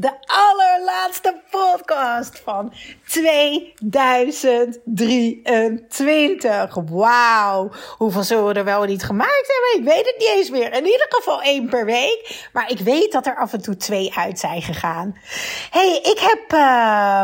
de allerlaatste podcast van 2023. Wauw, hoeveel zullen we er wel niet gemaakt hebben? Ik weet het niet eens meer. In ieder geval één per week. Maar ik weet dat er af en toe twee uit zijn gegaan. hey, ik heb uh,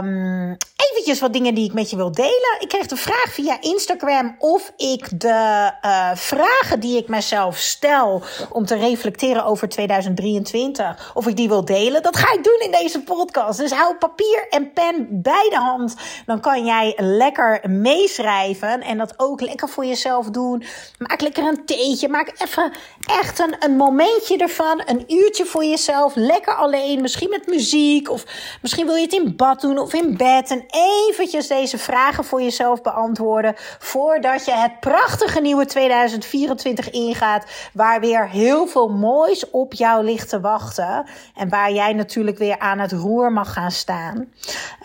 eventjes wat dingen die ik met je wil delen. Ik kreeg de vraag via Instagram of ik de uh, vragen die ik mezelf stel om te reflecteren over 2023, of ik die wil delen. Dat ga ik doen in deze podcast. Dus hou papier en pen bij de hand. Dan kan jij lekker meeschrijven en dat ook lekker voor jezelf doen. Maak lekker een theetje. Maak even echt een, een momentje ervan. Een uurtje voor jezelf. Lekker alleen. Misschien met muziek. Of misschien wil je het in bad doen of in bed. En eventjes deze vragen voor jezelf beantwoorden. Voordat je het prachtige nieuwe 2024 ingaat. Waar weer heel veel moois op jou ligt te wachten. En waar jij natuurlijk weer aan het roer mag gaan staan.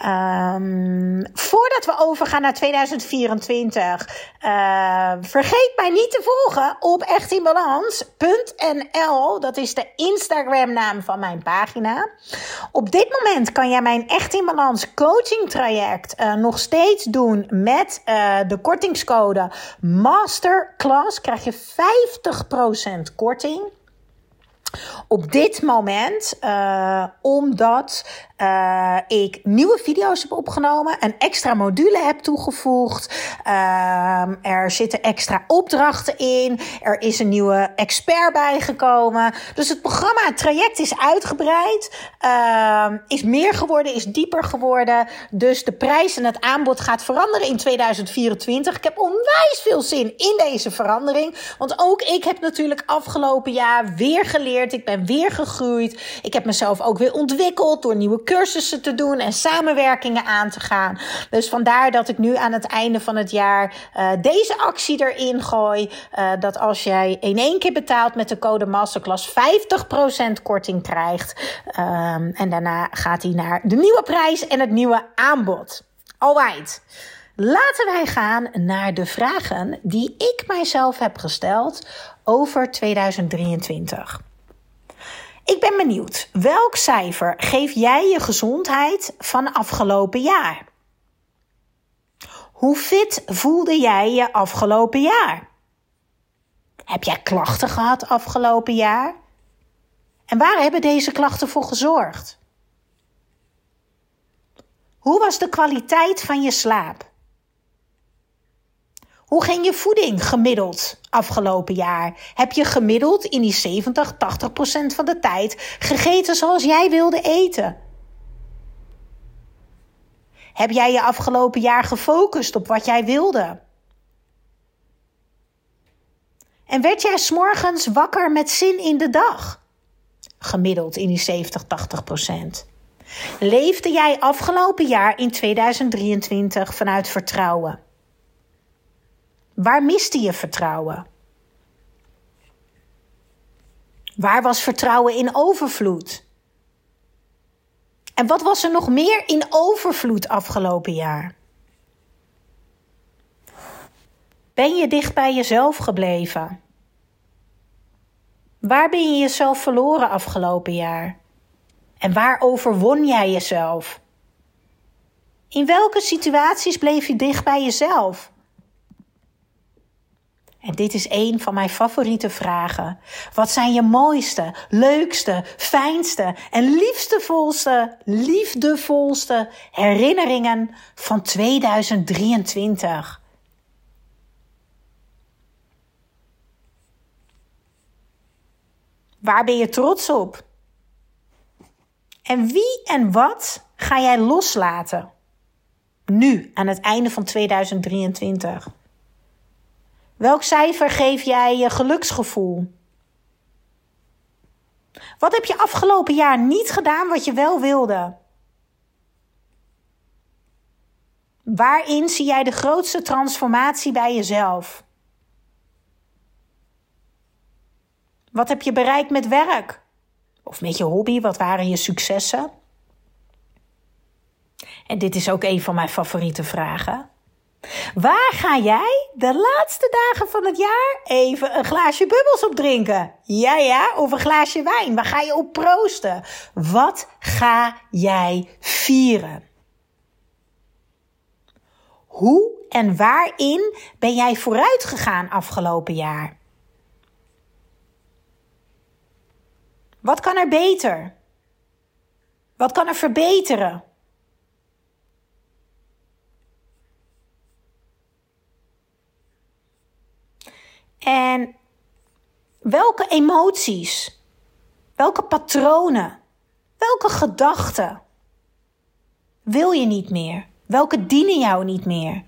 Um, voordat we overgaan naar 2024, uh, vergeet mij niet te volgen op echtinbalans.nl. Dat is de Instagram naam van mijn pagina. Op dit moment kan jij mijn Echt in Balans coaching traject uh, nog steeds doen met uh, de kortingscode Masterclass. Krijg je 50% korting op dit moment, uh, omdat uh, ik nieuwe video's heb opgenomen, een extra module heb toegevoegd. Uh, er zitten extra opdrachten in. Er is een nieuwe expert bijgekomen. Dus het programma, het traject is uitgebreid, uh, is meer geworden, is dieper geworden. Dus de prijs en het aanbod gaat veranderen in 2024. Ik heb onwijs veel zin in deze verandering. Want ook ik heb natuurlijk afgelopen jaar weer geleerd. Ik ben weer gegroeid. Ik heb mezelf ook weer ontwikkeld door nieuwe cursussen te doen en samenwerkingen aan te gaan. Dus vandaar dat ik nu aan het einde van het jaar uh, deze actie erin gooi. Uh, dat als jij in één keer betaalt met de code Masterclass 50% korting krijgt. Um, en daarna gaat hij naar de nieuwe prijs en het nieuwe aanbod. Alright. Laten wij gaan naar de vragen die ik mijzelf heb gesteld over 2023. Benieuwd, welk cijfer geef jij je gezondheid van afgelopen jaar? Hoe fit voelde jij je afgelopen jaar? Heb jij klachten gehad afgelopen jaar? En waar hebben deze klachten voor gezorgd? Hoe was de kwaliteit van je slaap? Hoe ging je voeding gemiddeld afgelopen jaar? Heb je gemiddeld in die 70, 80 procent van de tijd gegeten zoals jij wilde eten? Heb jij je afgelopen jaar gefocust op wat jij wilde? En werd jij s'morgens wakker met zin in de dag? Gemiddeld in die 70, 80 procent. Leefde jij afgelopen jaar in 2023 vanuit vertrouwen? Waar miste je vertrouwen? Waar was vertrouwen in overvloed? En wat was er nog meer in overvloed afgelopen jaar? Ben je dicht bij jezelf gebleven? Waar ben je jezelf verloren afgelopen jaar? En waar overwon jij jezelf? In welke situaties bleef je dicht bij jezelf? En dit is een van mijn favoriete vragen. Wat zijn je mooiste, leukste, fijnste en liefdevolste, liefdevolste herinneringen van 2023? Waar ben je trots op? En wie en wat ga jij loslaten? Nu, aan het einde van 2023. Welk cijfer geef jij je geluksgevoel? Wat heb je afgelopen jaar niet gedaan wat je wel wilde? Waarin zie jij de grootste transformatie bij jezelf? Wat heb je bereikt met werk? Of met je hobby? Wat waren je successen? En dit is ook een van mijn favoriete vragen. Waar ga jij de laatste dagen van het jaar even een glaasje bubbels op drinken? Ja, ja, of een glaasje wijn. Waar ga je op proosten? Wat ga jij vieren? Hoe en waarin ben jij vooruit gegaan afgelopen jaar? Wat kan er beter? Wat kan er verbeteren? En welke emoties, welke patronen, welke gedachten wil je niet meer? Welke dienen jou niet meer?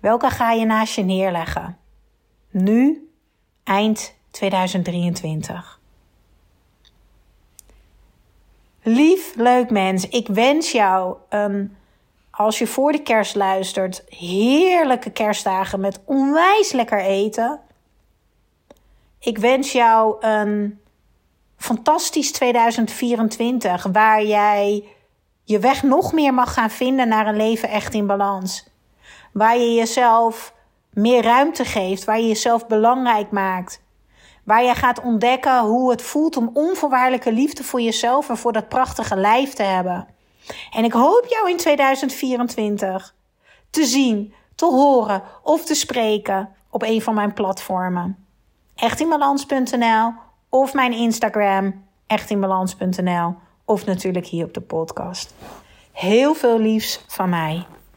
Welke ga je naast je neerleggen? Nu, eind 2023. Lief, leuk mens, ik wens jou een als je voor de kerst luistert, heerlijke kerstdagen met onwijs lekker eten. Ik wens jou een fantastisch 2024 waar jij je weg nog meer mag gaan vinden naar een leven echt in balans. Waar je jezelf meer ruimte geeft, waar je jezelf belangrijk maakt. Waar je gaat ontdekken hoe het voelt om onvoorwaardelijke liefde voor jezelf en voor dat prachtige lijf te hebben. En ik hoop jou in 2024 te zien, te horen of te spreken op een van mijn platformen. Echtinbalans.nl of mijn Instagram echtinbalans.nl of natuurlijk hier op de podcast. Heel veel liefs van mij.